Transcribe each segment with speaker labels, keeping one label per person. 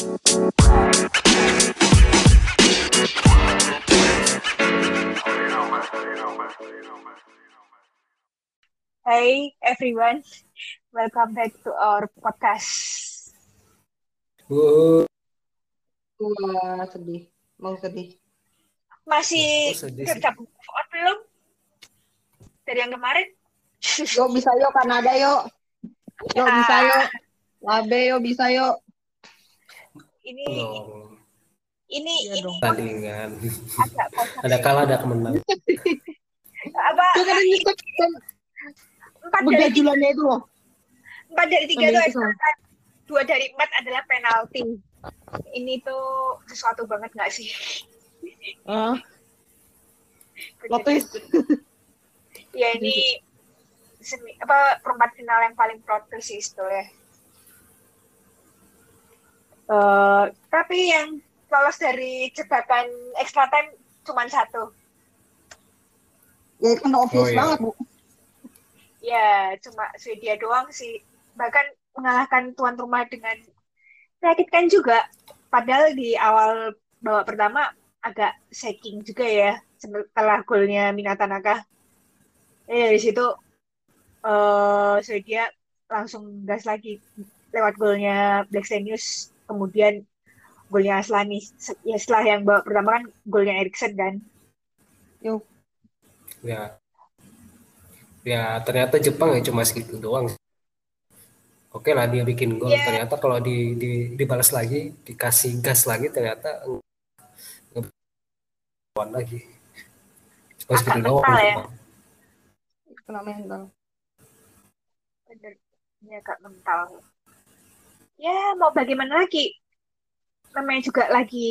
Speaker 1: Hey everyone, welcome back to our podcast.
Speaker 2: Wow,
Speaker 3: Wah, sedih. Mau sedih.
Speaker 1: Masih kerja move on belum? Dari yang kemarin?
Speaker 3: Yuk bisa yuk Kanada. Yuk
Speaker 1: Ah.
Speaker 3: bisa yuk. Labe yuk bisa yuk.
Speaker 1: Ini
Speaker 2: Dong,
Speaker 1: ini
Speaker 3: Iya
Speaker 1: ini
Speaker 3: dong.
Speaker 2: tandingan.
Speaker 1: agak bosan
Speaker 2: Ada kalah, ada kemenang.
Speaker 1: Apa empat dari
Speaker 3: itu loh.
Speaker 1: empat dari tiga itu
Speaker 3: itu
Speaker 1: extra dua dari empat adalah penalti. Ini tuh sesuatu banget nggak sih?
Speaker 3: Ah, plot twist.
Speaker 1: Ya ini semi apa perempat final yang paling twist sih sebetulnya. Eh, tapi yang lolos dari jebakan extra time cuma satu.
Speaker 3: Ya itu kan obvious
Speaker 2: Oh, iya.
Speaker 3: banget, Bu.
Speaker 1: Ya, cuma Swedia doang sih. Bahkan mengalahkan tuan rumah dengan menyakitkan juga. Padahal di awal babak pertama agak shaking juga ya setelah golnya Minatanaka. Eh dari situ eh Swedia langsung gas lagi lewat golnya Blackstenius, kemudian golnya Aslani. Ya setelah yang babak pertama kan golnya Eriksen kan.
Speaker 3: Yuk.
Speaker 2: Ya, ya ternyata Jepang ya cuma segitu doang. Oke lah dia bikin gol.
Speaker 1: Iya.
Speaker 2: Ternyata kalau di, di dibalas lagi, dikasih gas lagi, ternyata lawan lagi. Cuma segitu doang.
Speaker 1: mental ya.
Speaker 3: Kena mental.
Speaker 1: bener ini agak mental ya mau bagaimana lagi namanya juga lagi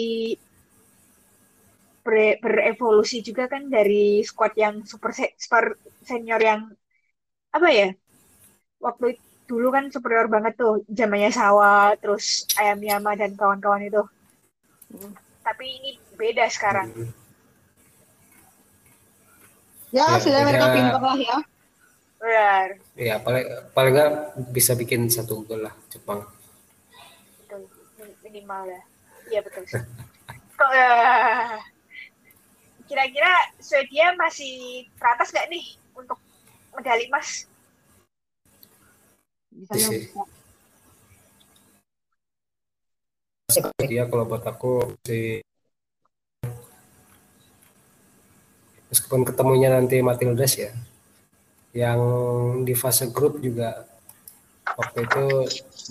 Speaker 1: ber- berevolusi juga kan dari squad yang super se- super senior yang apa ya waktu itu dulu kan superior banget tuh zamannya Sawa terus Ayam Yama dan kawan-kawan itu
Speaker 3: Hmm.
Speaker 1: tapi ini beda sekarang
Speaker 2: Hmm.
Speaker 3: Ya,
Speaker 2: Ya,
Speaker 3: sudah mereka
Speaker 2: beda.
Speaker 3: pintar lah ya.
Speaker 1: benar
Speaker 2: Ya paling paling nggak bisa bikin satu gol lah Jepang.
Speaker 1: Minimal ya iya betul kok eh, kira-kira Swedia masih ke atas nggak nih untuk medali emas
Speaker 3: Bisa
Speaker 2: Iya
Speaker 3: yuk.
Speaker 2: sih.
Speaker 3: bisa.
Speaker 2: Dia kalau buat aku si meskipun ketemunya nanti Matildas ya, yang di fase grup juga waktu itu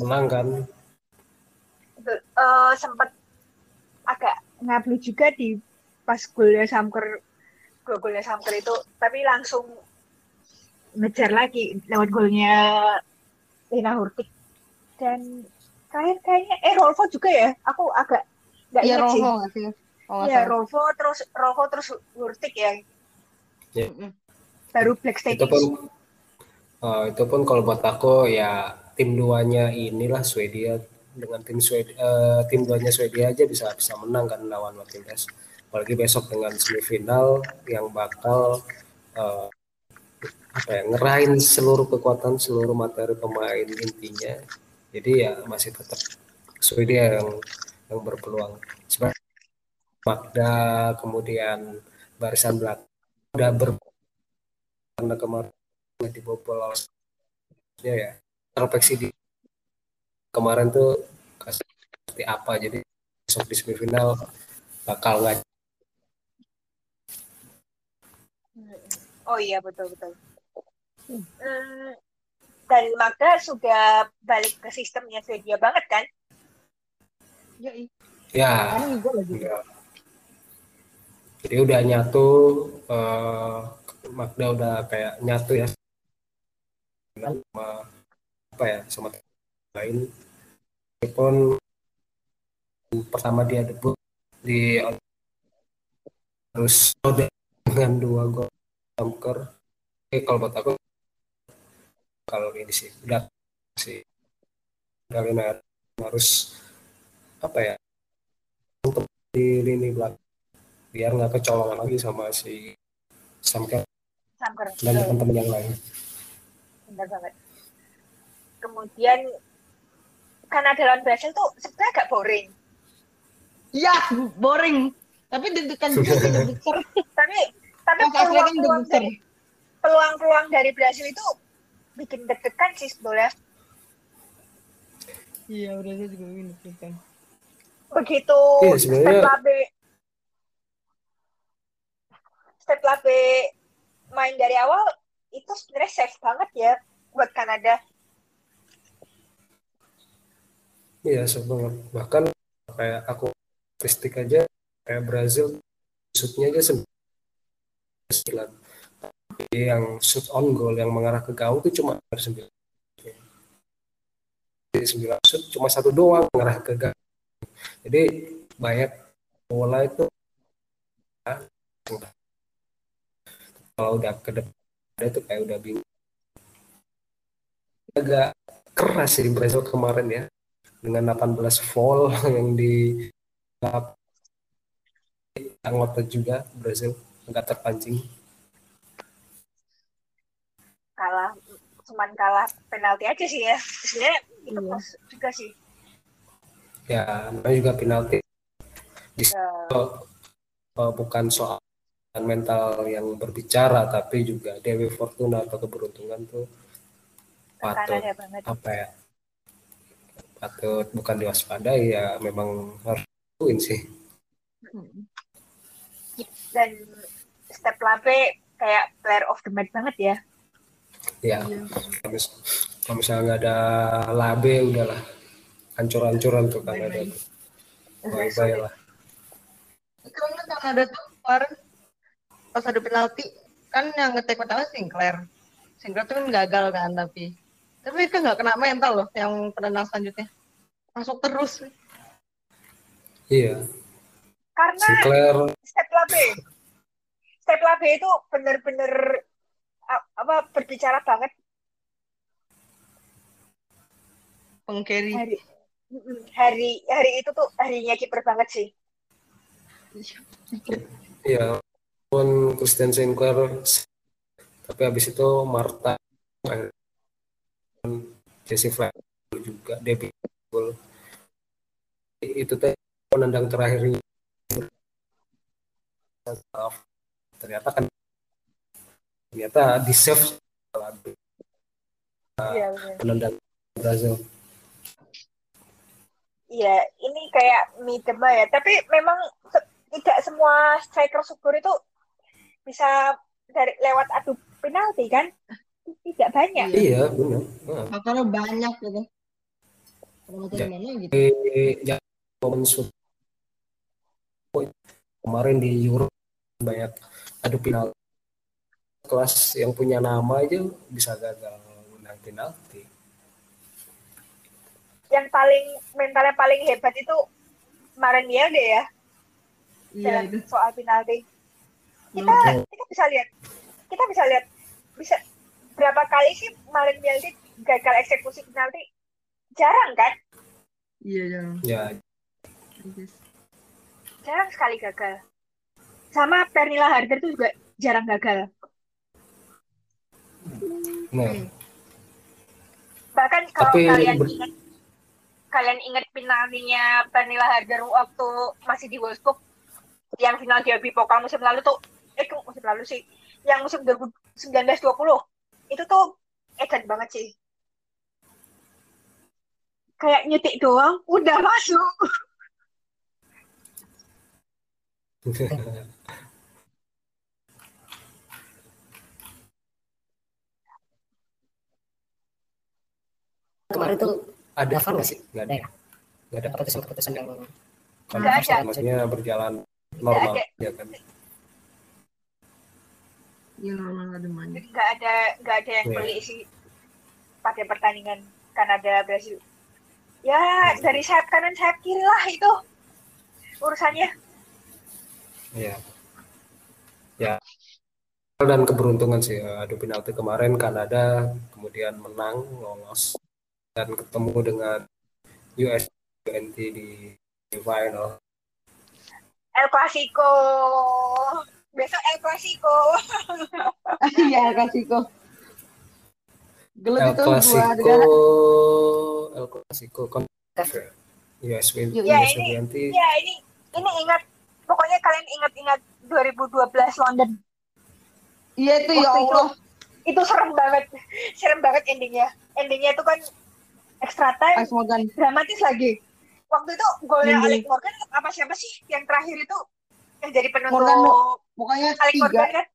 Speaker 2: menang kan.
Speaker 1: Betul. Eh, sempat agak ngablu juga di pas golnya Samker gol golnya Samker itu tapi langsung ngejar lagi lewat golnya Lena Hurtig dan terakhir kayaknya eh Rolfo juga ya aku agak nggak
Speaker 3: Iya,
Speaker 1: ingat sih?
Speaker 3: Oh,
Speaker 1: Iya,
Speaker 3: salah.
Speaker 1: Rolfo terus Rolfo terus Hurtig ya
Speaker 3: Mm-mm.
Speaker 1: baru Black
Speaker 2: Itu pun eh, itu pun kalau buat aku ya tim duanya inilah Swedia dengan tim Swedia eh, tim duanya Swedia aja bisa bisa menang kan lawan Matildas. Apalagi besok dengan semifinal yang bakal eh, apa ya ngerahin seluruh kekuatan seluruh materi pemain intinya. Jadi ya masih tetap Swedia yang yang berpeluang. Sebenarnya Magda kemudian barisan belakang udah ber karena kemarin dibobol ya terpeksi di kemarin tuh seperti apa jadi besok di semifinal bakal nggak
Speaker 1: Oh iya betul betul. Hmm, dan Magda sudah balik ke sistemnya Swedia banget kan?
Speaker 3: Ya, ih.
Speaker 2: ya. Enggak. Jadi udah nyatu, eh, Magda udah kayak nyatu ya sama apa ya sama tim lain. Meskipun pertama dia debut di terus dengan dua gol Tamker. Oke kalau buat aku kalau ini sih udah sih Galina harus apa ya untuk di lini belakang biar nggak kecolongan lagi sama si Samker
Speaker 1: Samker.
Speaker 2: dan teman-teman yang lain.
Speaker 1: Benar banget. Kemudian Kanada lawan Brasil tuh sebenarnya agak boring.
Speaker 3: Iya, boring. Tapi deg-degan juga sih.
Speaker 1: Tapi tapi
Speaker 3: kan
Speaker 1: peluang-peluang
Speaker 3: deg-degan.
Speaker 1: dari peluang-peluang dari Brasil itu bikin deg-degan sih sebetulnya.
Speaker 3: Iya, udah saya juga ini deg-degan.
Speaker 1: Begitu
Speaker 2: sebenarnya-
Speaker 1: step Labe step Labe main dari awal itu sebenarnya safe banget ya buat Kanada.
Speaker 2: Iya, banget. Bahkan kayak aku statistik aja kayak Brazil shootnya aja sembilan. Yang shoot on goal yang mengarah ke gawang itu cuma sembilan. Jadi sembilan shoot cuma satu doang mengarah ke gawang. Jadi banyak bola itu ya, kalau udah ke depan itu kayak udah bingung. Agak keras sih Brazil kemarin ya dengan 18 foul yang di anggota juga Brazil nggak terpancing
Speaker 1: Kalah cuman kalah penalti aja sih ya. Sebenarnya itu
Speaker 3: Iya.
Speaker 1: juga sih.
Speaker 2: ya namanya juga penalti
Speaker 1: Ya,
Speaker 2: Eh, bukan soal mental yang berbicara tapi juga Dewi Fortuna atau keberuntungan tuh patut apa ya patut bukan diwaspadai ya memang harus lakuin sih
Speaker 1: Dan step Labe kayak player of the match banget ya.
Speaker 2: ya
Speaker 3: Iya.
Speaker 2: kalau mis- kalau misalnya nggak ada labe udahlah hancur-hancuran tuh kan ada
Speaker 3: Bye-bye.
Speaker 2: bye bye lah
Speaker 3: Karena Kanada tuh kemarin pas ada penalti kan yang ngetek pertama Sinclair. Sinclair tuh kan gagal kan tapi tapi itu nggak kena mental loh yang penendang selanjutnya masuk terus.
Speaker 2: iya
Speaker 1: Karena
Speaker 2: Sinclair
Speaker 1: step Labe. Step Labe itu bener-bener apa berbicara banget
Speaker 3: Pengkeri.
Speaker 1: hari hari hari itu tuh harinya kiper banget sih.
Speaker 2: Iya, pun Christian Sinclair, tapi habis itu Marta, Jesse Flair juga Debbie Goal. Itu teh penendang terakhir ternyata kan ternyata di save
Speaker 1: Iya bener.
Speaker 2: penendang Brazil.
Speaker 1: Iya, ini kayak midema ya. Tapi memang se- tidak semua striker subur itu bisa dari lewat adu penalti kan? Tidak banyak.
Speaker 2: Iya benar. Nah,
Speaker 3: Makanya banyak gitu. Kalau macam
Speaker 2: Ya.
Speaker 3: mana gitu.
Speaker 2: shoot. kemarin di Euro banyak adu penalti kelas yang punya nama aja bisa gagal menang penalti
Speaker 1: Yang paling mentalnya paling hebat itu Maren Yelde ya
Speaker 3: Iya
Speaker 1: dalam
Speaker 3: itu.
Speaker 1: soal penalti. Kita
Speaker 2: Hmm.
Speaker 1: kita bisa lihat, kita bisa lihat bisa berapa kali sih Maren Yelde gagal eksekusi penalti? Jarang kan?
Speaker 3: Iya jangan.
Speaker 2: ya
Speaker 1: Jarang sekali gagal. Sama Pernilla Harder tuh juga jarang gagal.
Speaker 2: nah
Speaker 1: bahkan kalau
Speaker 2: Tapi
Speaker 1: kalian
Speaker 2: ber-
Speaker 1: ingat kalian ingat finalnya Pernilla Harder waktu masih di Wolfsburg yang final derby pokal musim lalu tuh eh kok musim lalu sih yang musim 2019 20 itu tuh edan banget sih kayak nyutik doang udah masuk
Speaker 4: kemarin tuh
Speaker 2: ada
Speaker 4: nggak sih?
Speaker 2: nggak
Speaker 4: Ada
Speaker 2: ada
Speaker 4: ya?
Speaker 2: nggak ada
Speaker 4: keputusan-keputusan yang
Speaker 1: Nggak ada.
Speaker 2: maksudnya berjalan normal ya kan
Speaker 3: Iya normal
Speaker 1: nggak ada nggak ada yang
Speaker 2: Iya.
Speaker 1: beli sih pada pertandingan Kanada Brasil ya dari sayap kanan sayap kiri lah itu urusannya
Speaker 2: Iya. Ya. Dan keberuntungan sih eh, adu penalti kemarin Kanada kemudian menang lolos dan ketemu dengan US 20 di di final.
Speaker 1: El Clasico besok El Clasico
Speaker 3: Iya Klasiko. Gelut
Speaker 2: El
Speaker 3: itu dua
Speaker 2: Clasico. El Clasico kon- Ya, Swe-
Speaker 3: Yuk,
Speaker 1: Ya, ini-. Ya ini ini ingat pokoknya kalian ingat-ingat 2012 London.
Speaker 3: Iya itu ya
Speaker 1: Waktu itu-
Speaker 3: Allah.
Speaker 1: Itu serem banget. Serem banget endingnya. Endingnya itu kan extra time dramatis lagi. Waktu itu golnya
Speaker 3: Ending.
Speaker 1: Alex Morgan apa siapa sih yang terakhir itu yang jadi penentu
Speaker 3: Morgan, Pokoknya
Speaker 1: Alex
Speaker 3: tiga.
Speaker 1: Morgan kan?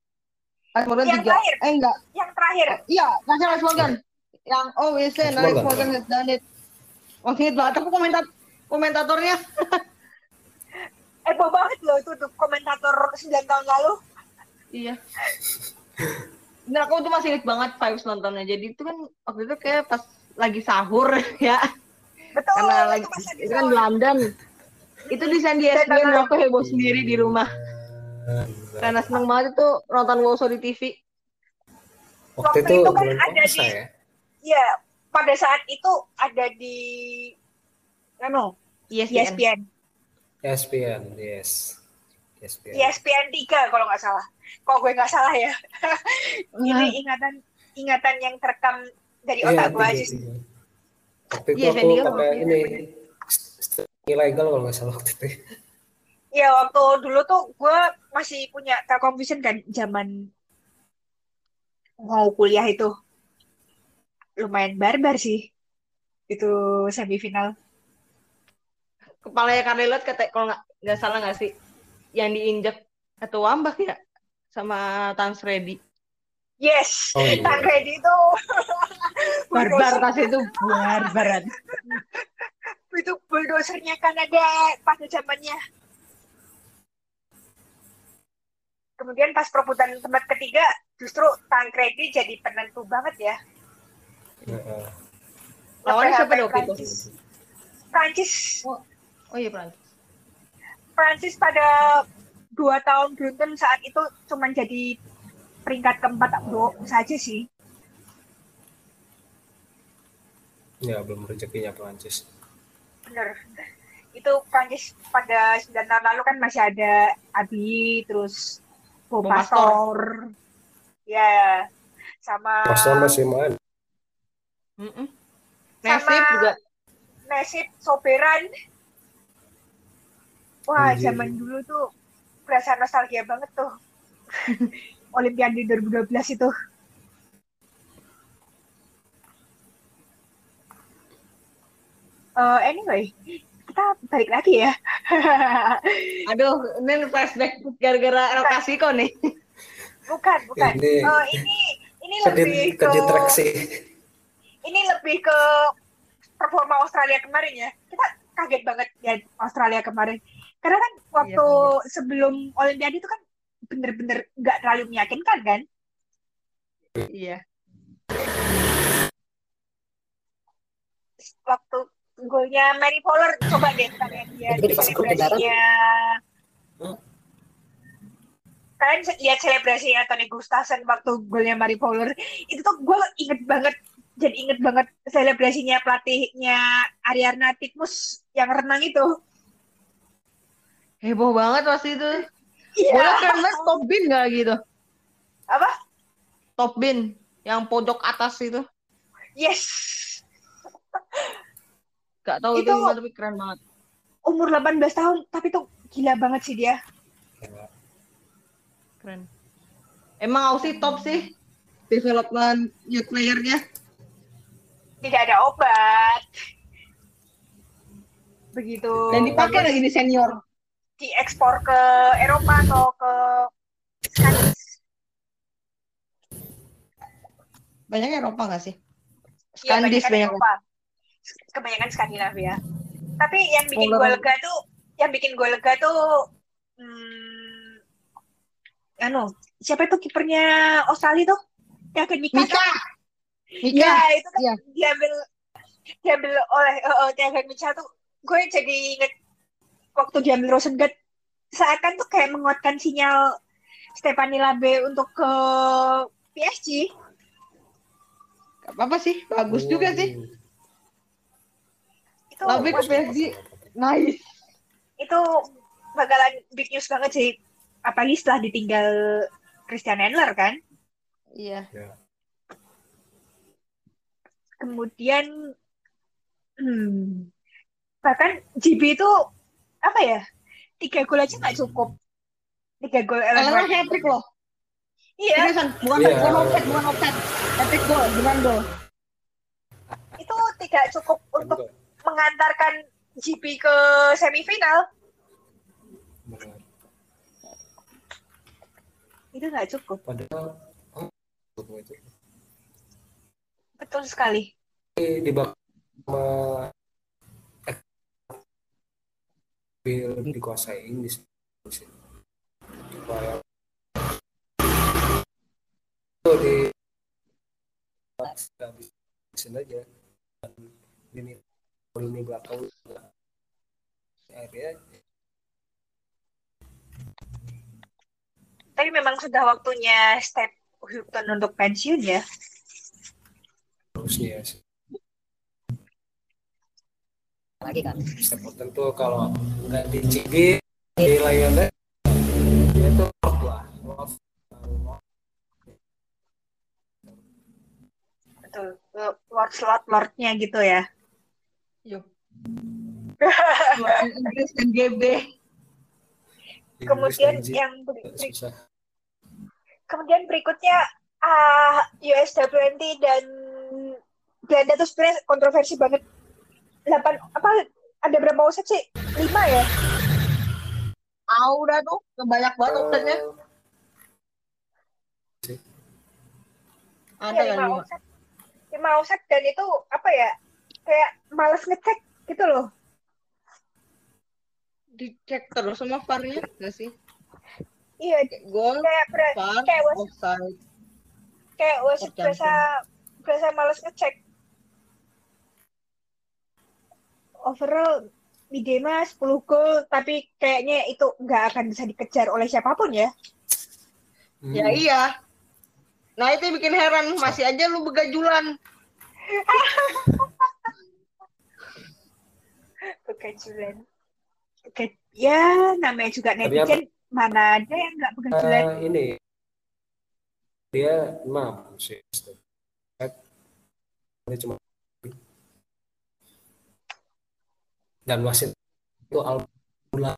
Speaker 3: Alex Morgan
Speaker 1: Yang
Speaker 3: tiga.
Speaker 1: terakhir.
Speaker 3: Eh enggak.
Speaker 1: Yang terakhir.
Speaker 3: Iya, kasih Alex Morgan. Yang oh yes,
Speaker 2: Alex
Speaker 3: Alex
Speaker 2: Morgan.
Speaker 3: Morgan has done it. Wah, inget banget aku komentar komentatornya.
Speaker 1: Heboh banget loh itu tuh komentator 9 tahun lalu.
Speaker 3: Iya. Nah, aku tuh masih inget banget vibes nontonnya. Jadi itu kan waktu itu kayak pas lagi sahur ya.
Speaker 1: Betul.
Speaker 3: Karena lagi
Speaker 1: itu
Speaker 3: itu kan. London. Itu di Sandy
Speaker 1: Dan
Speaker 3: SBN
Speaker 1: nonton-
Speaker 3: aku heboh sendiri di rumah. Karena seneng banget itu nonton Woso di TV.
Speaker 2: Waktu
Speaker 1: Waktu
Speaker 2: itu
Speaker 1: itu kan ada di-
Speaker 2: ya.
Speaker 1: Iya, pada saat itu ada di anu,
Speaker 3: ESPN.
Speaker 1: ESPN.
Speaker 2: ESPN, yes. ESPN.
Speaker 1: ESPN 3 kalau nggak salah. Kok gue nggak salah ya?
Speaker 3: Iya.
Speaker 1: Ini ingatan ingatan yang terekam dari
Speaker 2: Iya,
Speaker 1: otak gue
Speaker 2: tiga,
Speaker 1: aja sih.
Speaker 2: tiga. Waktu itu
Speaker 3: Iya,
Speaker 2: aku
Speaker 3: kan
Speaker 2: pakai ini ilegal kalau nggak salah waktu itu.
Speaker 1: Iya, waktu dulu tuh gue masih punya Telkom Vision kan zaman mau kuliah itu. Lumayan barbar sih. Itu semifinal.
Speaker 3: Kepalanya Carlilot kata kalau nggak nggak salah nggak sih yang diinjak atau wambak ya sama Tan Freddy.
Speaker 1: Yes,
Speaker 2: Oh, iya.
Speaker 1: Tan Reddy itu
Speaker 3: Barbar tas itu barbaran.
Speaker 1: itu bulldozernya Kanada pada zamannya. Kemudian pas perebutan tempat ketiga, justru Tancredi jadi penentu banget ya.
Speaker 2: Heeh.
Speaker 3: Lawannya siapa
Speaker 1: Sampai
Speaker 3: dong itu?
Speaker 1: Prancis. Prancis,
Speaker 3: Oh iya Prancis.
Speaker 1: Prancis pada dua tahun beruntun saat itu cuma jadi peringkat keempat do saja sih.
Speaker 2: Ya, belum rezekinya Prancis.
Speaker 1: Bener. Itu Prancis pada 9 tahun lalu kan masih ada Abi, terus Bo
Speaker 3: Bo
Speaker 1: Pastor. Ya, sama
Speaker 2: Pastor masih main.
Speaker 1: Sama-
Speaker 3: Nasib juga.
Speaker 1: Nasib Soberan. Wah,
Speaker 2: Anjir.
Speaker 1: zaman dulu tuh berasa nostalgia banget tuh. Olimpiade 2012 itu. Eh, anyway, kita balik lagi ya.
Speaker 3: Aduh, ini flashback gara-gara El Clasico nih.
Speaker 1: bukan, bukan.
Speaker 2: Ini
Speaker 1: Eh, ini ini lebih ke
Speaker 2: distraksi.
Speaker 1: ini lebih ke performa Australia kemarin ya. Kita kaget banget ya Australia kemarin. Karena kan waktu sebelum Olimpiade itu kan bener-bener nggak terlalu meyakinkan kan.
Speaker 3: Iya.
Speaker 1: Waktu golnya Mary Fowler coba deh kalian lihat
Speaker 4: grup negara.
Speaker 1: selebrasinya.
Speaker 2: Hmm.
Speaker 1: Kalian lihat selebrasinya Tony Gustafsson waktu golnya Mary Fowler. Itu tuh gue inget banget jadi inget banget selebrasinya pelatihnya Ariarna Tikmus yang renang itu.
Speaker 3: Heboh banget pasti itu.
Speaker 1: Iya.
Speaker 3: Bola keren top bin gak gitu?
Speaker 1: Apa?
Speaker 3: Top bin yang pojok atas itu.
Speaker 1: Yes.
Speaker 3: Gak tahu itu,
Speaker 1: Itu-
Speaker 3: gimana tapi keren banget.
Speaker 1: Umur 18 tahun, tapi tuh gila banget sih dia.
Speaker 3: Keren. Emang Aussie top sih development youth player-nya.
Speaker 1: Tidak ada obat. Begitu.
Speaker 3: Dan dipakai lagi di senior.
Speaker 1: diekspor ke Eropa atau ke Skandis.
Speaker 3: Banyaknya Eropa gak sih?
Speaker 1: Iya,
Speaker 3: Skandis
Speaker 1: kebanyakan
Speaker 3: banyak.
Speaker 1: Eropa. Kebanyakan Skandinavia. Tapi yang bikin gue lega tuh, yang bikin gue lega tuh, hmm, anu, siapa itu kipernya Australia tuh? Yang ke Mika.
Speaker 3: Mika. Mika.
Speaker 1: Ya, itu kan
Speaker 3: Iya.
Speaker 1: diambil diambil oleh uh, uh, Tiago Mika tuh gue jadi inget waktu diambil Rosengard seakan tuh kayak menguatkan sinyal Stephanie Labe untuk ke PSG.
Speaker 3: Gak apa-apa sih, bagus juga sih.
Speaker 1: Itu
Speaker 3: Labe ke PSG. Nice.
Speaker 1: itu bakalan big news banget sih. Apalagi setelah ditinggal Christian Endler kan.
Speaker 3: Iya.
Speaker 1: Kemudian hmm, bahkan GB itu apa ya tiga gol aja nggak cukup tiga gol White
Speaker 3: hat trick loh.
Speaker 1: iya
Speaker 3: bukan
Speaker 2: Iya.
Speaker 3: bukan offset, bukan offset. Hat trick gol, bukan gol.
Speaker 1: itu tidak cukup untuk mengantarkan GB ke semifinal
Speaker 2: Benar.
Speaker 1: itu nggak cukup
Speaker 2: Padahal oh, itu
Speaker 1: betul sekali
Speaker 2: di bak eh, lebih dikuasai di nggak bisa aja ini ini belakang akhirnya
Speaker 1: tapi memang sudah waktunya step Houghton untuk pensiun ya?
Speaker 2: Harusnya sih.
Speaker 4: Lagi kan
Speaker 2: Stapleton tuh kalau nggak di CB di Lionel tuh lord lah Lord.
Speaker 1: betul. Lord slot lordnya gitu ya
Speaker 3: Yuk. Inggris dan GB.
Speaker 2: Di
Speaker 1: kemudian
Speaker 2: dan
Speaker 1: yang beri-
Speaker 2: Inggris
Speaker 1: beri-
Speaker 2: susah
Speaker 1: kemudian berikutnya ah USWNT dan Belanda tuh sebenarnya kontroversi banget. 8 apa ada berapa offset sih? 5 ya?
Speaker 3: Udah tuh, banyak banget offsetnya. Ada
Speaker 1: Iya,
Speaker 3: kan
Speaker 1: 5
Speaker 3: lima.
Speaker 1: offset. 5 offset dan itu apa ya? Kayak males ngecek gitu loh.
Speaker 3: Dicek terus sama VAR-nya nggak sih?
Speaker 1: Iya,
Speaker 3: Gol,
Speaker 1: kayak ber-
Speaker 3: VAR,
Speaker 1: kayak wasit
Speaker 3: offside.
Speaker 1: kayak wasit berasa berasa males ngecek. Overall Midema 10 gol tapi kayaknya itu nggak akan bisa dikejar oleh siapa pun ya.
Speaker 2: Hmm.
Speaker 3: Ya iya. Nah itu yang bikin heran, masih aja lu begajulan.
Speaker 1: Begajulan. Bega- ya namanya juga netizen. mana ada yang nggak begajulan.
Speaker 2: Eh, ini. Dia mampu sih ini cuma dan wasit itu alhamdulillah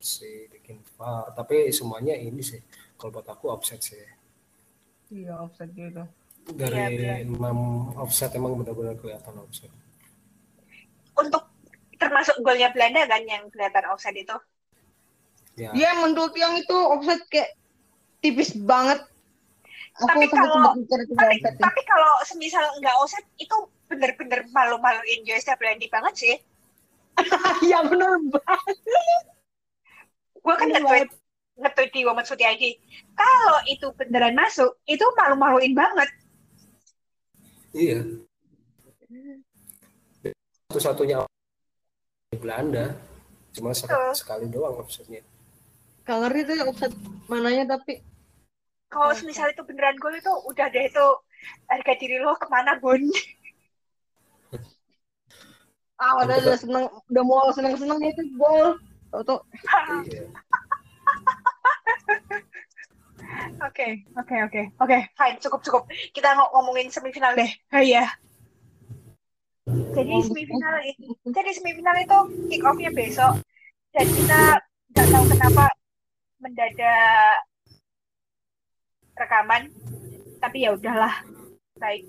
Speaker 2: si bikin VAR tapi semuanya ini sih. Kalau buat aku offset sih.
Speaker 3: Iya offside gitu.
Speaker 2: Dari
Speaker 1: Iya,
Speaker 2: enam offset emang benar-benar kelihatan offset
Speaker 1: Untuk termasuk golnya Belanda kan yang kelihatan offside itu.
Speaker 2: ya
Speaker 3: Dia menurut yang itu offside kayak tipis banget. Aku
Speaker 1: Tapi kalau- Tapi,
Speaker 3: ya.
Speaker 1: tapi kalau semisal nggak offside itu bener-bener malu-maluin USD Belanda banget sih.
Speaker 3: Iya bener banget.
Speaker 1: Gue kan nge-tweet nge-tweet di Women Suti ID. Kalau itu beneran masuk, itu malu-maluin banget.
Speaker 2: Iya satu-satunya di Belanda cuma sek-
Speaker 1: Betul.
Speaker 2: sekali doang offsetnya
Speaker 3: Gak ngerti tuh yang offside mananya tapi
Speaker 1: Kalau semisal itu beneran gol itu udah deh itu harga diri lo ke mana Bon?
Speaker 3: ah udah udah seneng udah mau seneng seneng itu gol. Tuh tuh
Speaker 2: iya
Speaker 1: Oke, oke, oke, oke, fine, cukup, cukup. Kita ng- ngomongin semifinal deh. Oh iya. Jadi semifinal itu, jadi semifinal itu kick off-nya besok. Dan kita nggak tahu kenapa mendadak rekaman. Tapi ya udahlah. Baik.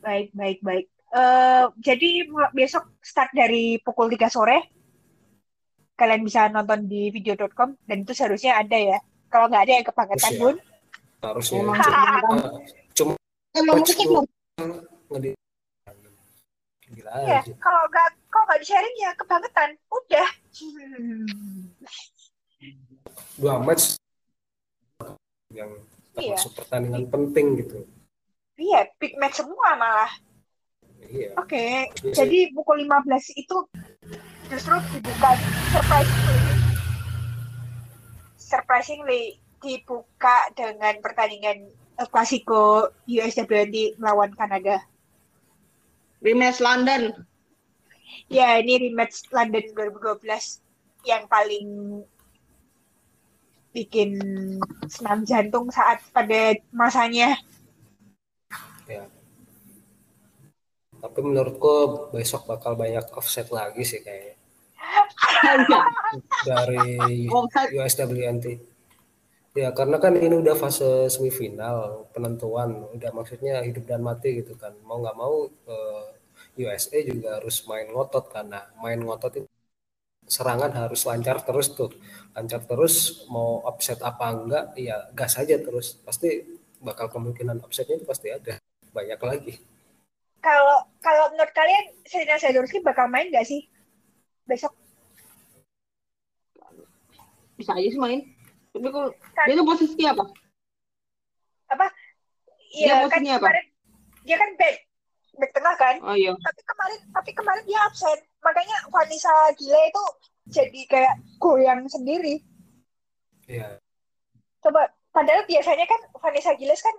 Speaker 1: Baik, baik, baik. Eh, jadi besok start dari pukul 3 sore. Kalian bisa nonton di video.com dan itu seharusnya ada ya. Kalau nggak ada yang kebangetan,
Speaker 2: ya.
Speaker 1: Bun.
Speaker 2: harusnya
Speaker 3: Emang
Speaker 2: cuma cuma
Speaker 3: emang
Speaker 2: ngedi gila
Speaker 1: Iya,
Speaker 2: aja
Speaker 1: kalau nggak kalau nggak di sharing ya kebangetan. Udah.
Speaker 2: dua match yang
Speaker 1: Iya.
Speaker 2: termasuk pertandingan penting gitu
Speaker 1: Iya, big match semua malah.
Speaker 2: iya
Speaker 1: Oke,
Speaker 2: Iya sih.
Speaker 1: jadi pukul 15 itu justru dibuka surprisingly. Surprisingly dibuka dengan pertandingan eh, Klasiko USWNT melawan Kanada.
Speaker 3: rematch London.
Speaker 1: Ya, ini rematch London 2012 yang paling bikin senam jantung saat pada masanya.
Speaker 2: ya Tapi menurutku besok bakal banyak offset lagi sih kayaknya dari. USWNT. Ya karena kan ini udah fase semifinal penentuan, udah maksudnya hidup dan mati gitu kan. Mau nggak mau eh, USA juga harus main ngotot karena main ngotot itu serangan harus lancar terus tuh, lancar terus mau offset apa enggak, ya gas aja terus. Pasti bakal kemungkinan offsetnya itu pasti ada banyak lagi.
Speaker 1: Kalau kalau menurut kalian Serena Sadorski bakal main nggak sih besok?
Speaker 3: Bisa aja sih main. Tapi kalau
Speaker 1: Kan-
Speaker 3: dia tuh posisinya apa?
Speaker 1: Apa?
Speaker 3: Dia
Speaker 1: Iya kan
Speaker 3: posisinya apa?
Speaker 1: kemarin dia kan back back tengah kan.
Speaker 3: Oh iya.
Speaker 1: Tapi kemarin tapi kemarin dia absen. Makanya Vanessa Gile itu jadi kayak goyang sendiri.
Speaker 2: Ya,
Speaker 1: Coba padahal biasanya kan Vanessa Giles kan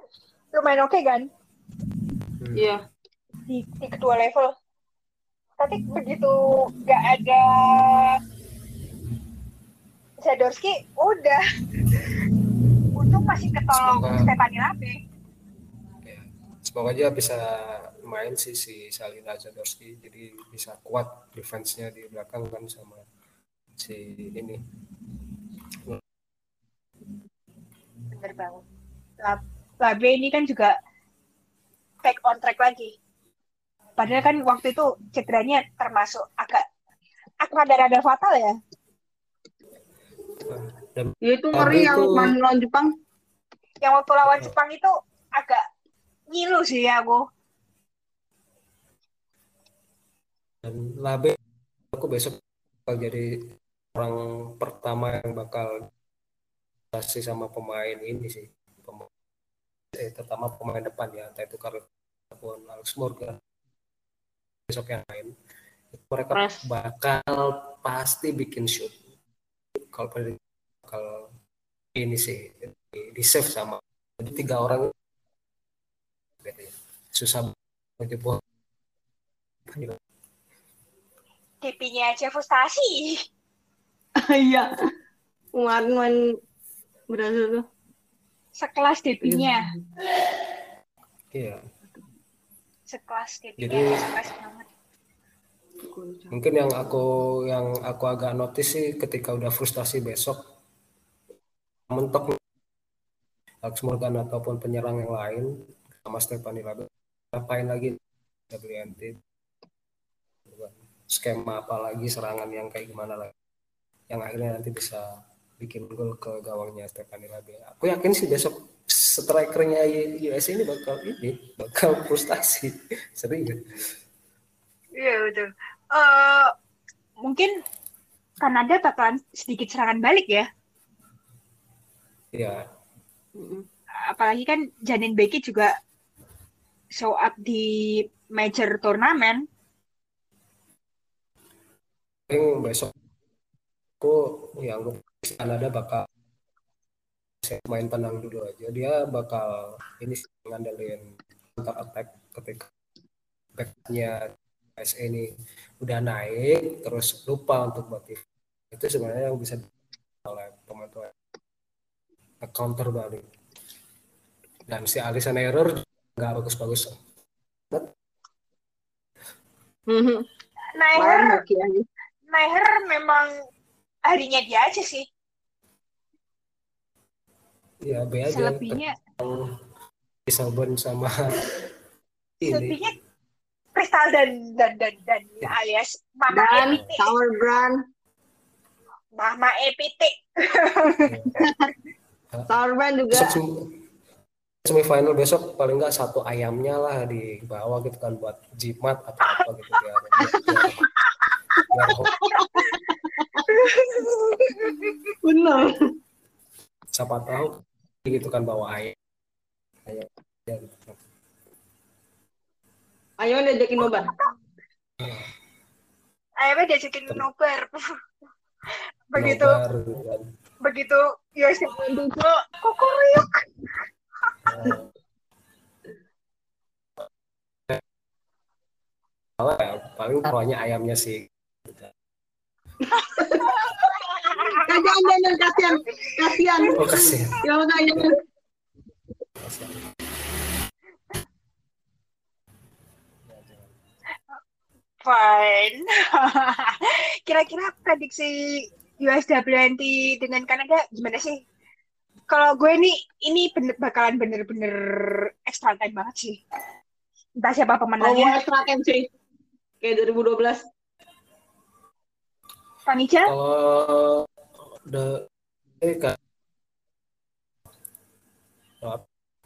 Speaker 1: lumayan oke kan
Speaker 2: hmm.
Speaker 3: Iya.
Speaker 1: di, di kedua level. Tapi begitu nggak ada Zadorski, udah. Untung masih ketolong
Speaker 2: Semoga-
Speaker 1: Stephanie Labe.
Speaker 2: Ya, semoga aja bisa main sih si Salina Zadorski jadi bisa kuat defense-nya di belakang kan sama si ini
Speaker 1: Bener banget. Lab- Labe ini kan juga back on track lagi. Padahal kan waktu itu cederanya termasuk agak agak rada-rada fatal ya.
Speaker 2: dan
Speaker 3: Ya itu ngeri yang
Speaker 2: itu-
Speaker 3: main lawan Jepang.
Speaker 1: Yang waktu lawan Jepang itu agak ngilu sih ya aku.
Speaker 2: dan Labe aku besok bakal jadi orang pertama yang bakal kasih sama pemain ini sih pemain eh, terutama pemain depan ya entah itu ataupun Alex Morgan besok yang itu mereka
Speaker 3: Press.
Speaker 2: bakal pasti bikin shoot kalau pada bakal ini sih di, di save sama jadi tiga orang susah banget jebol.
Speaker 1: DP-nya aja frustasi.
Speaker 3: Iya. Kemarin berhasil tuh.
Speaker 1: Sekelas DP-nya.
Speaker 2: iya
Speaker 1: Sekelas DP-nya.
Speaker 2: Jadi-
Speaker 1: Sekelas banget.
Speaker 2: Mungkin yang aku yang aku agak notice sih ketika udah frustasi besok mentok Alex Morgan ataupun penyerang yang lain sama Stephanie Labe ngapain lagi WNT skema apa lagi serangan yang kayak gimana lagi yang akhirnya nanti bisa bikin gol ke gawangnya Stephanie Labe. Aku yakin sih besok strikernya US ini bakal ini bakal frustasi serius.
Speaker 1: Iya betul. Eh mungkin Kanada bakalan sedikit serangan balik ya.
Speaker 2: Ya,
Speaker 1: Apalagi kan Janin Becky juga show up di major turnamen.
Speaker 2: paling besok aku yang aku Kanada bakal saya main tenang dulu aja dia bakal ini sih, ngandelin counter attack ketika backnya SA ini udah naik terus lupa untuk motif itu sebenarnya yang bisa oleh pemain-pemain counter balik dan si Alisson Error nggak bagus-bagus
Speaker 3: Mhm.
Speaker 1: Naher,
Speaker 3: Kemarin hoki aja.
Speaker 1: Naher memang harinya dia aja sih.
Speaker 2: Ya B aja
Speaker 1: Selebihnya,
Speaker 2: Isobon sama ini
Speaker 1: selebihnya Kristal dan dan dan dan alias Mama
Speaker 3: Dan
Speaker 1: EPT,
Speaker 3: Tower Brand.
Speaker 1: Mama EPT.
Speaker 3: Tower Brand juga.
Speaker 2: semifinal besok paling nggak satu ayamnya lah di bawah gitu kan buat jimat atau apa gitu biar
Speaker 3: Bener.
Speaker 2: Siapa tahu gitu kan bawa ya, gitu.
Speaker 3: Ayo diajakin nobar.
Speaker 1: Akhirnya diajakin nobar. begitu
Speaker 2: Nobar, gitu kan.
Speaker 1: begitu Yosi Mendugo kukuruyuk.
Speaker 2: Kalau ya, paling taruhnya ayamnya sih
Speaker 3: Eh, jangan, jangan, kasihan. Kasihan.
Speaker 2: oh kasihan
Speaker 3: Ya udah,
Speaker 1: fine. Kira-kira prediksi USWNT dengan Kanada gimana sih? Kalau gue nih, ini bener, bakalan bener-bener extra time banget sih. Entah siapa
Speaker 3: Oh,
Speaker 1: pemenangnya.
Speaker 3: extra time sih. Kayak 2012.
Speaker 1: Panicia?
Speaker 2: Kalau the eh,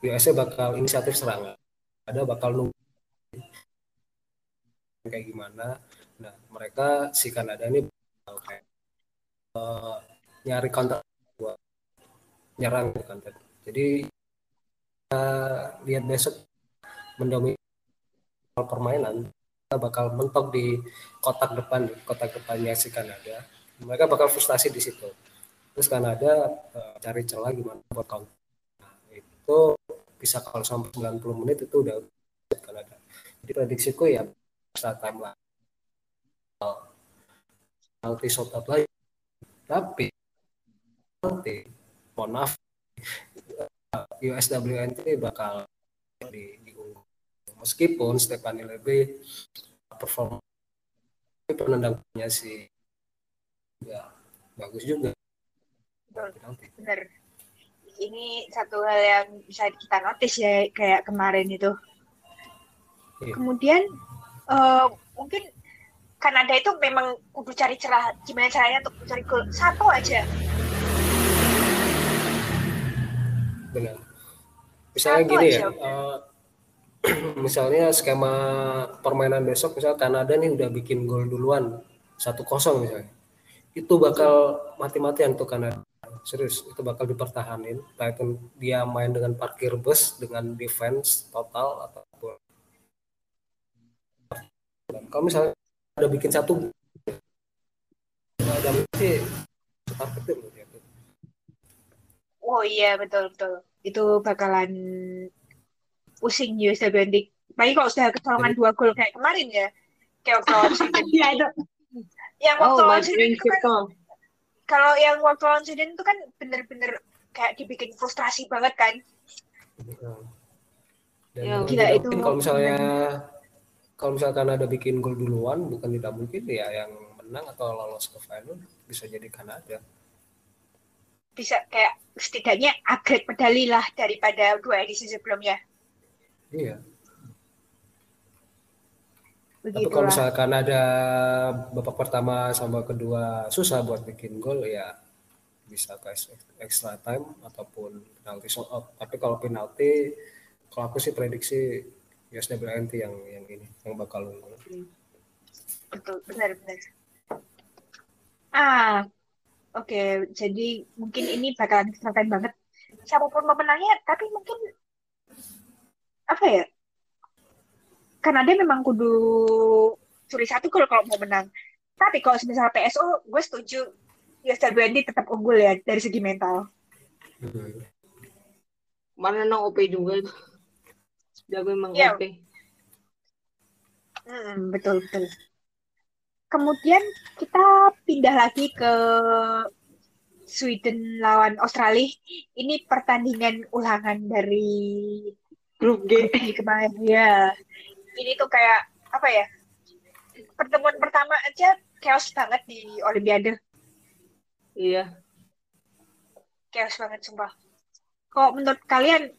Speaker 2: USA bakal inisiatif serangan. Ada bakal nunggu kayak gimana. Nah, mereka si Kanada ini bakal kayak eh, nyari counter buat nyerang gitu kan. Jadi kita lihat besok mendominasi permainan kita bakal mentok di kotak depan kotak depannya si Kanada mereka bakal frustasi di situ terus Kanada eh, cari celah gimana buat counter nah, itu bisa kalau sampai 90 menit itu udah Kanada jadi prediksiku ya time lah penalti shot out lagi tapi nanti mohon maaf eh, USWNT bakal di, diunggul. Meskipun Stephanie Lebe perform penendangnya sih ya bagus juga
Speaker 1: Betul. Ini satu hal yang bisa kita notice ya, kayak kemarin itu.
Speaker 2: Iya.
Speaker 1: Kemudian, eh, mungkin Kanada itu memang kudu cari celah, gimana caranya untuk mencari gol. Satu aja.
Speaker 2: benar misalnya
Speaker 1: Satu
Speaker 2: gini
Speaker 1: aja
Speaker 2: ya eh, misalnya skema permainan besok misal Kanada nih udah bikin gol duluan satu kosong misalnya itu bakal mati-matian tuh Kanada serius itu bakal dipertahanin baik itu dia main dengan parkir bus dengan defense total atau Dan kalau misalnya ada bikin satu ada betul dia tuh.
Speaker 1: Oh iya, betul-betul. Itu bakalan pusing USWNT. Apalagi kalau sudah kecolongan dua gol kayak kemarin ya. Kayak waktu Sweden.
Speaker 3: Iya itu.
Speaker 1: Yang waktu
Speaker 3: Oh,
Speaker 1: lawan Sweden itu kan kalau yang waktu lawan Sweden itu kan bener-bener kayak dibikin frustrasi banget kan.
Speaker 2: Dan
Speaker 3: Ya,
Speaker 1: gila
Speaker 2: tidak
Speaker 1: itu.
Speaker 2: mungkin kalau misalnya kalau misalkan ada bikin gol duluan bukan tidak mungkin ya yang menang atau lolos ke final bisa jadi Kanada.
Speaker 1: Bisa kayak setidaknya upgrade medali lah daripada dua edisi sebelumnya.
Speaker 2: Iya. Tapi kalau misalkan ada babak pertama sama kedua susah buat bikin gol ya bisa ke extra time ataupun penalti shot out. Tapi kalau penalti kalau aku sih prediksi USWNT yang yang ini yang bakal unggul.
Speaker 1: Betul, benar-benar. Ah, oke. Jadi mungkin ini bakalan keren banget. Siapa pun pemenangnya, tapi mungkin apa ya? Kanada memang kudu curi satu gol kalau mau menang. Tapi kalau misalnya PSO, gue setuju USWNT tetap unggul ya dari segi mental.
Speaker 2: Hmm.
Speaker 3: Kemarin nang OP juga itu. Jago emang
Speaker 1: Iya.
Speaker 3: OP.
Speaker 1: Hmm, betul betul. Kemudian kita pindah lagi ke Sweden lawan Australia. Ini pertandingan ulangan dari
Speaker 3: Grup G.
Speaker 1: kemarin. Ya, ini tuh kayak apa ya? Pertemuan pertama aja chaos banget di Olimpiade.
Speaker 3: Iya.
Speaker 1: Chaos banget sumpah. Kok menurut kalian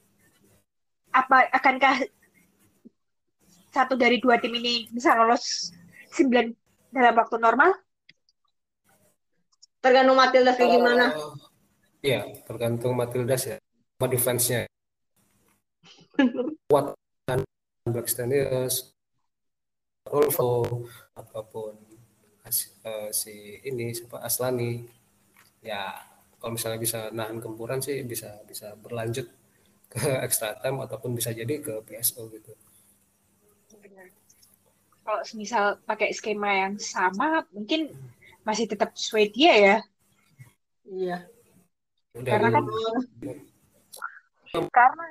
Speaker 1: apa akankah satu dari dua tim ini bisa lolos 9 dalam waktu normal?
Speaker 3: Tergantung Matilda kayak gimana.
Speaker 2: Iya, tergantung Matildas ya. Sama defense-nya. Kuat kan Black Stanius, Rolfo, ataupun as- eh, si ini siapa Aslani. Ya, kalau misalnya bisa nahan gempuran sih bisa bisa berlanjut ke extra time ataupun bisa jadi ke PSO gitu.
Speaker 1: Benar. Kalau misal pakai skema yang sama, mungkin masih tetap Swedia ya.
Speaker 3: Iya.
Speaker 2: Udah
Speaker 1: Karena kan karena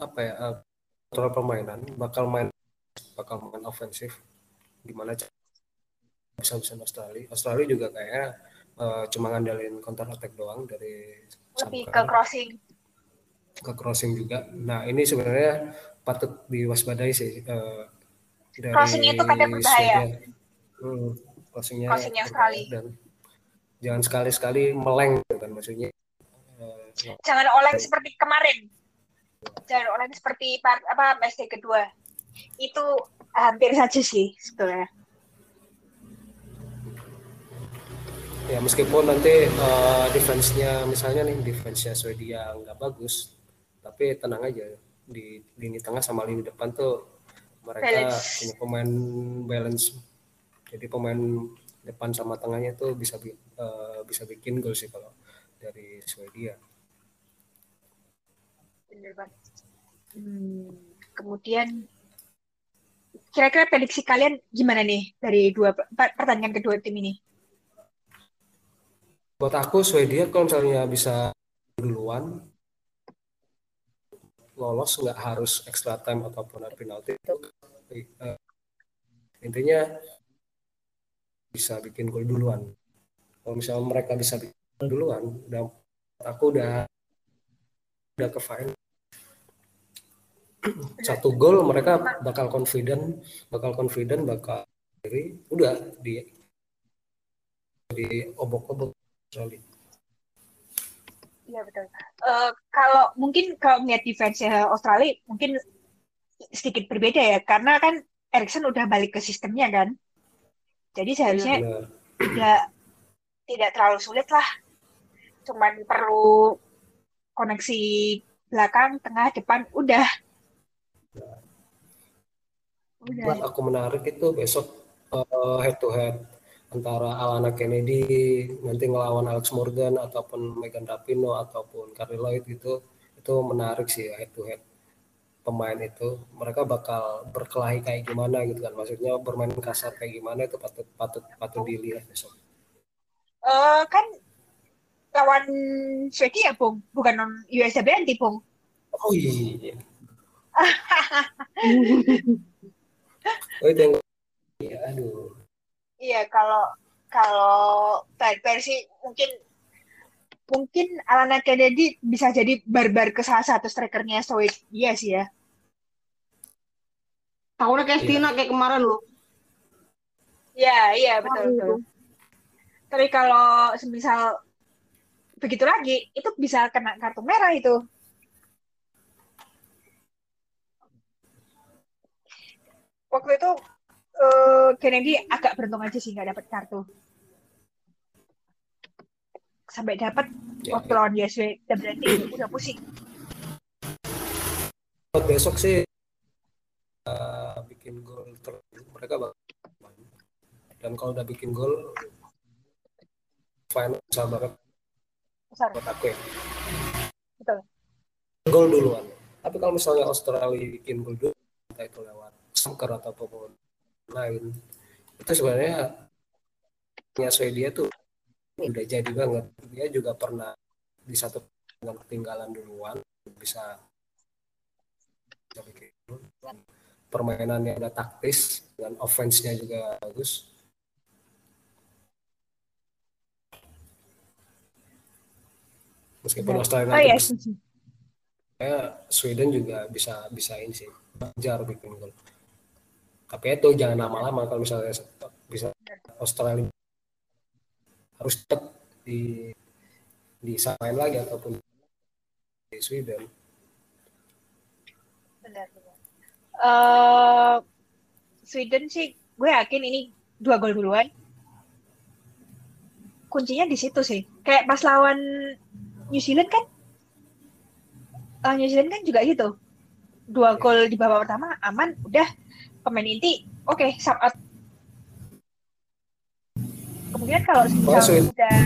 Speaker 2: apa ya kontrol permainan bakal main bakal main ofensif gimana cara bisa bisa Australia Australia juga kayaknya eh, cuma ngandelin counter attack doang dari
Speaker 1: lebih ke crossing.
Speaker 2: ke crossing juga nah ini sebenarnya patut diwaspadai sih eh, dari
Speaker 1: Crossing itu kadang berbahaya.
Speaker 2: Hmm, crossingnya
Speaker 1: Crossingnya Australia.
Speaker 2: dan jangan sekali-sekali meleng gitu kan maksudnya. Eh,
Speaker 1: Jangan oleng seperti kemarin. Jangan oleng seperti part, apa day kedua. Itu hampir saja sih sebetulnya.
Speaker 2: ya meskipun nanti eh, defense-nya misalnya nih defense-nya Swedia nggak bagus tapi tenang aja di lini tengah sama lini depan tuh mereka
Speaker 1: Balance.
Speaker 2: punya pemain balance jadi pemain depan sama tengahnya tuh bisa bi- eh, bisa bikin gol sih kalau dari Swedia
Speaker 1: Bener banget. Hmm, kemudian kira-kira prediksi kalian gimana nih dari dua per- pertandingan kedua tim ini?
Speaker 2: buat aku Swedia kalau misalnya bisa duluan lolos nggak harus extra time ataupun penalti Eh, intinya bisa bikin gol duluan kalau misalnya mereka bisa bikin duluan udah aku udah udah ke fine satu gol mereka bakal confident bakal confident bakal diri udah di di obok-obok Australia.
Speaker 1: Iya betul. Eh, kalau mungkin kalau melihat defense Australia mungkin sedikit berbeda ya karena kan Erikson udah balik ke sistemnya kan. Jadi seharusnya
Speaker 2: Benar.
Speaker 1: tidak tidak terlalu sulit lah. Cuman perlu koneksi belakang, tengah, depan, udah. Udah.
Speaker 2: buat aku menarik itu besok eh, head to head antara Alana Kennedy nanti ngelawan Alex Morgan ataupun Megan Rapinoe ataupun Carly Lloyd gitu itu menarik sih head to head pemain itu mereka bakal berkelahi kayak gimana gitu kan maksudnya bermain kasar kayak gimana itu patut patut patut dilihat besok
Speaker 1: Eh, kan lawan Swedia, Bung. Bukan non USWNT, Bung.
Speaker 2: oh iya oh itu yang ya, aduh
Speaker 1: Iya, kalau kalau versi mungkin mungkin Alana Kennedy bisa jadi barbar ke salah satu strikernya Swedia sih ya.
Speaker 3: Tahunnya kayak
Speaker 2: Iya.
Speaker 3: Stina kayak kemarin loh.
Speaker 1: Iya, iya betul betul. Tapi kalau semisal begitu lagi, itu bisa kena kartu merah itu. Waktu itu eh, Kennedy agak beruntung aja sih nggak dapat kartu. Sampai dapat
Speaker 2: ya,
Speaker 1: waktu lawan YSW dan berarti udah pusing.
Speaker 2: buat besok sih eh, bikin gol ter mereka bakal dan kalau udah bikin gol final bisa banget buat aku ya
Speaker 1: Betul.
Speaker 2: gol duluan tapi kalau misalnya Australia bikin gol dulu entah itu lewat soccer atau apa pun lain. Itu sebenarnya punya Swedia tuh udah jadi banget. Dia juga pernah di satu dengan ketinggalan duluan bisa gol. permainannya ada taktis dan offense-nya juga bagus. Meskipun Australia
Speaker 1: Oh iya,
Speaker 2: saya Sweden juga bisa bisa ini sih belajar bikin gol tapi itu jangan lama-lama kalau misalnya bisa Australia harus tetap di disamain lagi ataupun di Sweden
Speaker 1: Benar, benar. Eh, Sweden sih, gue yakin ini dua gol duluan. Kuncinya di situ sih. Kayak pas lawan New Zealand kan, lawan New Zealand kan juga gitu. Dua
Speaker 2: Iya.
Speaker 1: gol di babak pertama aman, udah pemain inti, oke, sub out. Kemudian kalau
Speaker 2: Sweden.
Speaker 1: misalnya udah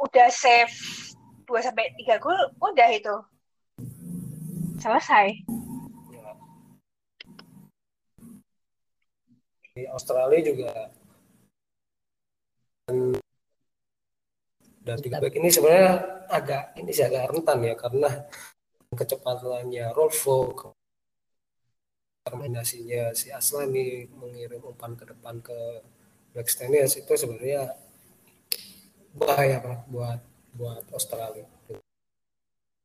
Speaker 1: udah save 2 sampai 3 gol, udah itu. Selesai.
Speaker 2: Di Australia juga dan, dan tiga back ini sebenarnya agak ini sih agak rentan ya karena kecepatannya. Rolfo terminasinya si Aslani mengirim umpan ke depan ke backstairs itu sebenarnya bahaya banget buat buat Australia.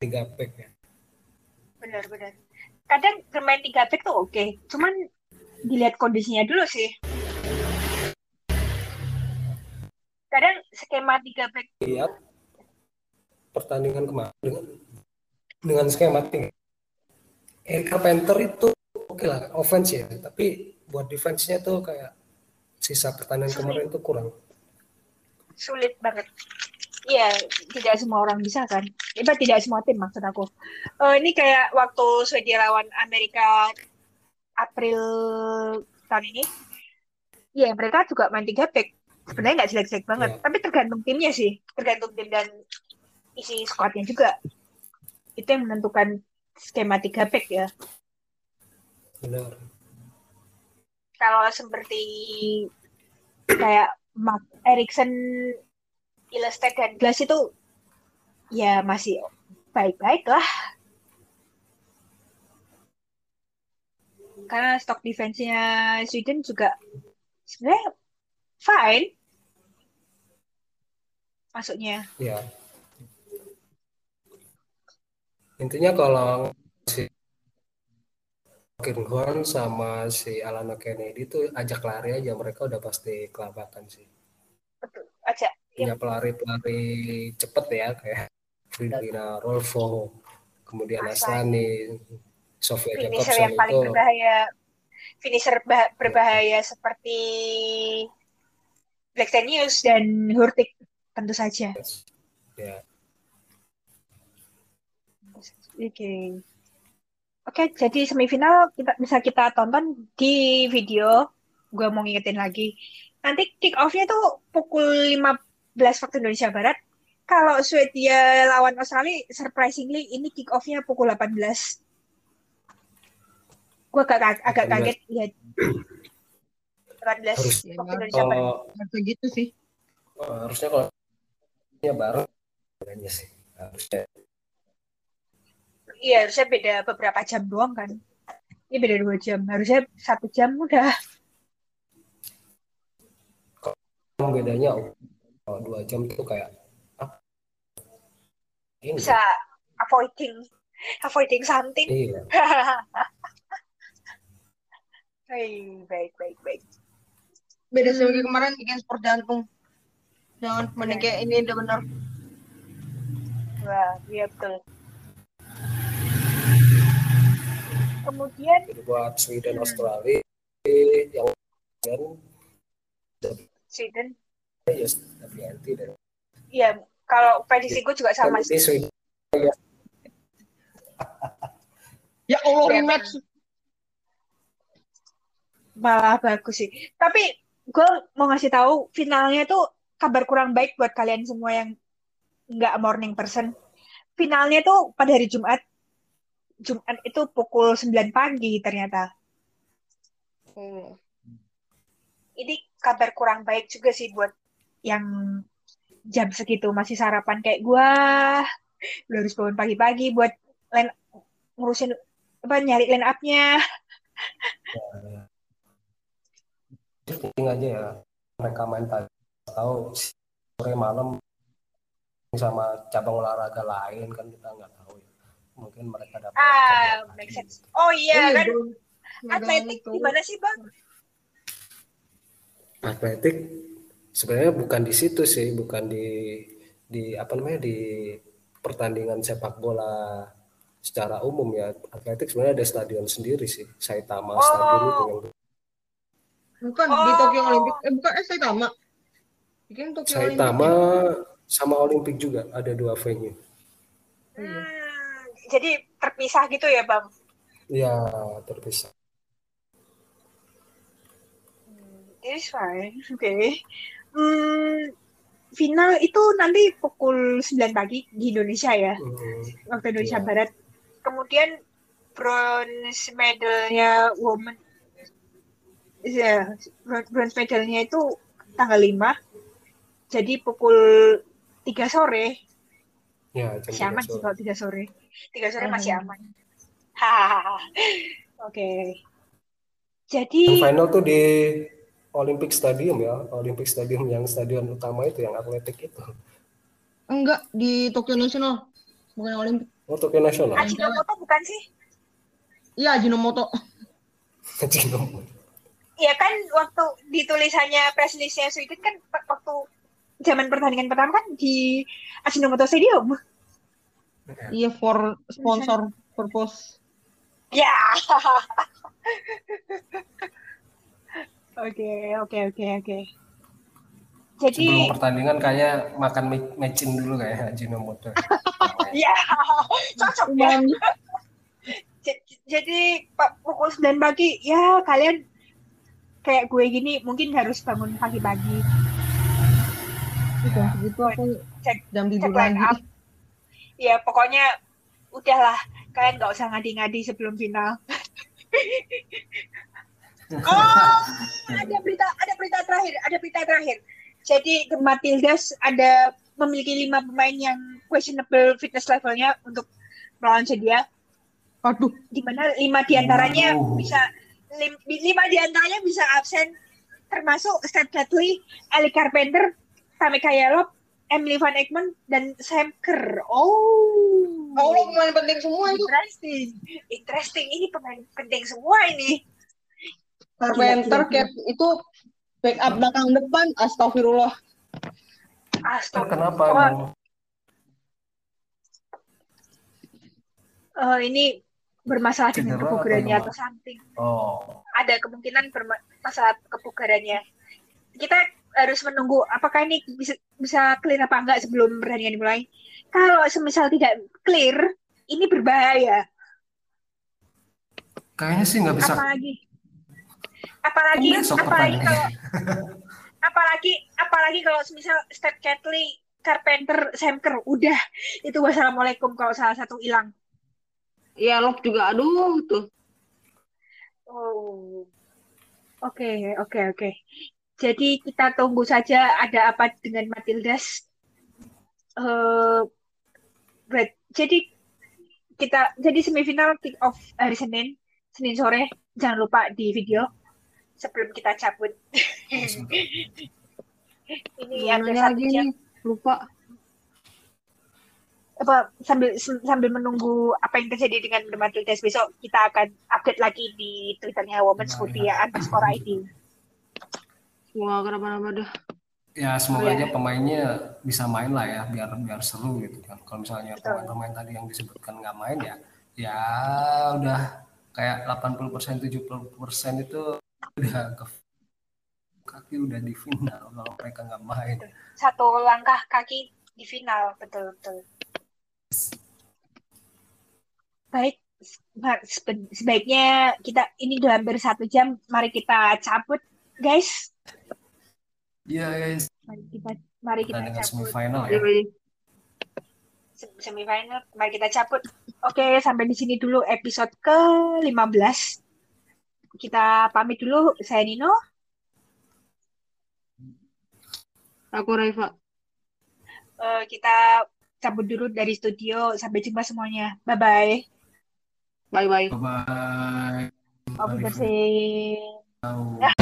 Speaker 2: Tiga back ya.
Speaker 1: Benar-benar. kadang bermain tiga back tuh oke. Cuman dilihat kondisinya dulu sih. Kadang skema tiga back
Speaker 2: lihat pertandingan kemarin. dengan dengan skema tiga Eric Carpenter itu oke lah offense ya tapi buat defense-nya tuh kayak sisa pertandingan kemarin itu kurang
Speaker 1: sulit banget Iya, tidak semua orang bisa kan. Iba tidak semua tim maksud aku. Eh, ini kayak waktu Swedia lawan Amerika April tahun ini. Iya, mereka juga main tiga back. Sebenarnya nggak jelek-jelek banget,
Speaker 2: Iya.
Speaker 1: tapi tergantung timnya sih, tergantung tim dan isi squadnya juga. Itu yang menentukan skema tiga back ya.
Speaker 2: benar
Speaker 1: Kalau seperti kayak Mark Erikson, Ilestedt dan Glass itu ya masih baik-baik lah. Karena stok defense-nya Sweden juga sebenarnya fine. Masuknya.
Speaker 2: ya intinya kalau si Horn sama si Alana Kennedy itu ajak lari aja mereka udah pasti kelabakan sih
Speaker 1: Betul. Aja.
Speaker 2: punya pelari-pelari cepet ya kayak Fridolina Rolfo kemudian.
Speaker 1: Aslani
Speaker 2: Sofia
Speaker 1: Finisher
Speaker 2: Jacobson
Speaker 1: yang paling
Speaker 2: itu
Speaker 1: berbahaya. Finisher bah- berbahaya seperti Black Stenius dan Hurtig tentu saja.
Speaker 2: ya
Speaker 1: Oke. Oke, jadi semifinal kita bisa kita tonton di video. Gue mau ngingetin lagi. Nanti kick off-nya tuh pukul 15 waktu Indonesia Barat. Kalau Swedia lawan Australia, surprisingly ini kick off-nya pukul 18. Gue agak, agak
Speaker 2: 18.
Speaker 1: kaget lihat 18
Speaker 2: Harus.
Speaker 1: waktu Indonesia Barat.
Speaker 2: kalau
Speaker 3: Harusnya gitu sih.
Speaker 2: eh, harusnya kalau ya kayaknya sih harusnya
Speaker 1: Iya, harusnya beda beberapa jam doang kan. Ini beda dua jam. Harusnya satu jam udah.
Speaker 2: Emang bedanya kalau dua jam tuh kayak apa ini
Speaker 1: Bisa avoiding avoiding something.
Speaker 2: iya
Speaker 1: Hei, baik, baik, baik.
Speaker 3: Beda kayak kemarin bikin sport jantung. Jangan mending kayak ini udah bener.
Speaker 1: Wah, iya betul. Kemudian,
Speaker 2: buat Sweden Australia yang dan
Speaker 1: Sweden.
Speaker 2: ya WNT dan
Speaker 1: Iya, kalau prediksi gue juga sama sih.
Speaker 2: Sweden
Speaker 3: Ya Allah,
Speaker 1: Iya,
Speaker 3: rematch.
Speaker 1: Malah bagus sih. Tapi gue mau ngasih tahu finalnya tuh kabar kurang baik buat kalian semua yang nggak morning person. Finalnya tuh pada hari Jumat. Jumat itu pukul 9 pagi ternyata.
Speaker 3: Oh.
Speaker 1: Ini kabar kurang baik juga sih buat yang jam segitu masih sarapan kayak gua. Udah harus bangun pagi-pagi buat line, ngurusin apa nyari line up-nya.
Speaker 2: penting aja ya mereka main pagi tahu sore malam sama cabang olahraga lain kan kita nggak ya mungkin mereka dapat
Speaker 1: Ah, make sense. Oh iya kan,
Speaker 3: belum.
Speaker 1: atletik di mana sih bang?
Speaker 2: atletik sebenarnya bukan di situ sih bukan di di apa namanya di pertandingan sepak bola secara umum ya atletik sebenarnya ada stadion sendiri sih Saitama
Speaker 1: Oh.
Speaker 2: Stadium itu yang
Speaker 3: Bukan
Speaker 1: Oh.
Speaker 3: di Tokyo Olympic. Eh bukan eh Saitama. Bikin Tokyo
Speaker 2: Saitama
Speaker 3: Olympic.
Speaker 2: sama Olimpik juga ada dua venue
Speaker 3: Iya.
Speaker 1: Hmm, jadi terpisah gitu ya bang?
Speaker 2: ya terpisah
Speaker 1: It's fine, oke. Hmm, final itu nanti pukul 9 pagi di Indonesia ya,
Speaker 2: Hmm,
Speaker 1: waktu Indonesia
Speaker 2: Iya.
Speaker 1: Barat. Kemudian bronze medalnya woman, ya, bron- bronze medalnya itu tanggal 5. Jadi pukul 3 sore,
Speaker 2: ya
Speaker 1: aman
Speaker 2: tiga
Speaker 1: sih kalau 3 sore. 3 sore masih
Speaker 3: Hmm.
Speaker 1: aman. Hahaha. Oke.
Speaker 2: Yang
Speaker 1: Jadi,
Speaker 2: final tuh di Olympic Stadium ya, Olympic Stadium yang stadion utama itu yang atletik itu.
Speaker 3: Enggak di Tokyo National. Bukan Olympic.
Speaker 2: Oh, Tokyo Nasional.
Speaker 1: Ajinomoto bukan sih?
Speaker 3: Iya, Ajinomoto.
Speaker 2: Ajinomoto.
Speaker 1: Ya kan waktu di tulisannya press listnya Sweden kan waktu zaman pertandingan pertama kan di Ajinomoto Stadium.
Speaker 3: Iya, for sponsor purpose.
Speaker 1: Ya. Oke, oke, oke, oke. Jadi,
Speaker 2: Sebelum pertandingan kayak makan mecin dulu kayak Ajinomoto.
Speaker 1: ya cocok ya. Jadi Pak pukul 9 pagi, ya kalian kayak gue gini mungkin harus bangun pagi-pagi.
Speaker 3: jam segitu aku
Speaker 1: Cek,
Speaker 3: jam tidur lagi.
Speaker 1: up. Ya pokoknya udahlah kalian nggak usah ngadi-ngadi sebelum final. oh, ada berita, ada berita terakhir, ada berita terakhir. Jadi The Matildas ada memiliki lima pemain yang questionable fitness levelnya untuk melawan Sedia.
Speaker 3: Aduh,
Speaker 1: di mana lima di antaranya
Speaker 2: Waduh.
Speaker 1: bisa lim- lima di antaranya bisa absen termasuk Stan Bradley, Ali Carpenter, Tamika Yalop, Emily Van Egmond dan Sam Kerr. Oh,
Speaker 3: Allah pemain penting semua itu.
Speaker 1: interesting, interesting. Ini pemain penting semua ini.
Speaker 3: Carpenter, Cap itu backup belakang depan, astagfirullah.
Speaker 1: Astaga.
Speaker 2: Kenapa
Speaker 1: Oh, eh, ini bermasalah dengan kebugarannya atau something.
Speaker 2: Oh,
Speaker 1: ada kemungkinan bermasalah kebugarannya. Kita harus menunggu apakah ini bisa bisa clear apa enggak sebelum pertandingan dimulai. Kalau semisal tidak clear, ini berbahaya.
Speaker 2: kayaknya sih nggak bisa.
Speaker 1: Apalagi apalagi
Speaker 2: Besok
Speaker 1: apalagi kalau apalagi apalagi kalau semisal Steph Catley, Carpenter, Sam Kerr, udah itu wassalamualaikum kalau salah satu hilang.
Speaker 3: Iya, Lop juga aduh tuh.
Speaker 1: Oh. Oke, oke, oke. Jadi kita tunggu saja ada apa dengan Matildas. Eh, berat- jadi kita jadi semifinal kick off hari Senin, Senin sore. Jangan lupa di video sebelum kita cabut. Ini ada
Speaker 3: nanya
Speaker 1: satu
Speaker 3: lagi
Speaker 1: jam.
Speaker 3: nih, lupa.
Speaker 1: Apa sambil sambil menunggu apa yang terjadi dengan Matildas besok kita akan update lagi di twitternya Women's Putih ya underscore ID.
Speaker 3: Wah, kenapa-napa dah.
Speaker 2: Ya semoga aja pemainnya bisa main lah ya biar biar seru gitu kan. Kalau misalnya pemain-pemain tadi yang disebutkan nggak main ya ya udah kayak 80% 70% itu udah ke kaki udah di final kalau mereka nggak main.
Speaker 1: satu langkah kaki di final betul betul baik sebaiknya kita ini udah hampir satu jam mari kita cabut guys
Speaker 2: Iya guys,
Speaker 1: mari kita mari kita
Speaker 2: pertandingan
Speaker 1: cabut
Speaker 2: semifinal ya.
Speaker 1: Se- semifinal mari kita cabut oke sampai di sini dulu episode ke 15 kita pamit dulu saya Nino
Speaker 3: Aku Raifa.
Speaker 1: Eh, kita cabut dulu dari studio sampai jumpa semuanya bye bye
Speaker 3: Bye-bye.
Speaker 2: Bye bye.
Speaker 1: Auf Wiedersehen.
Speaker 2: Ciao.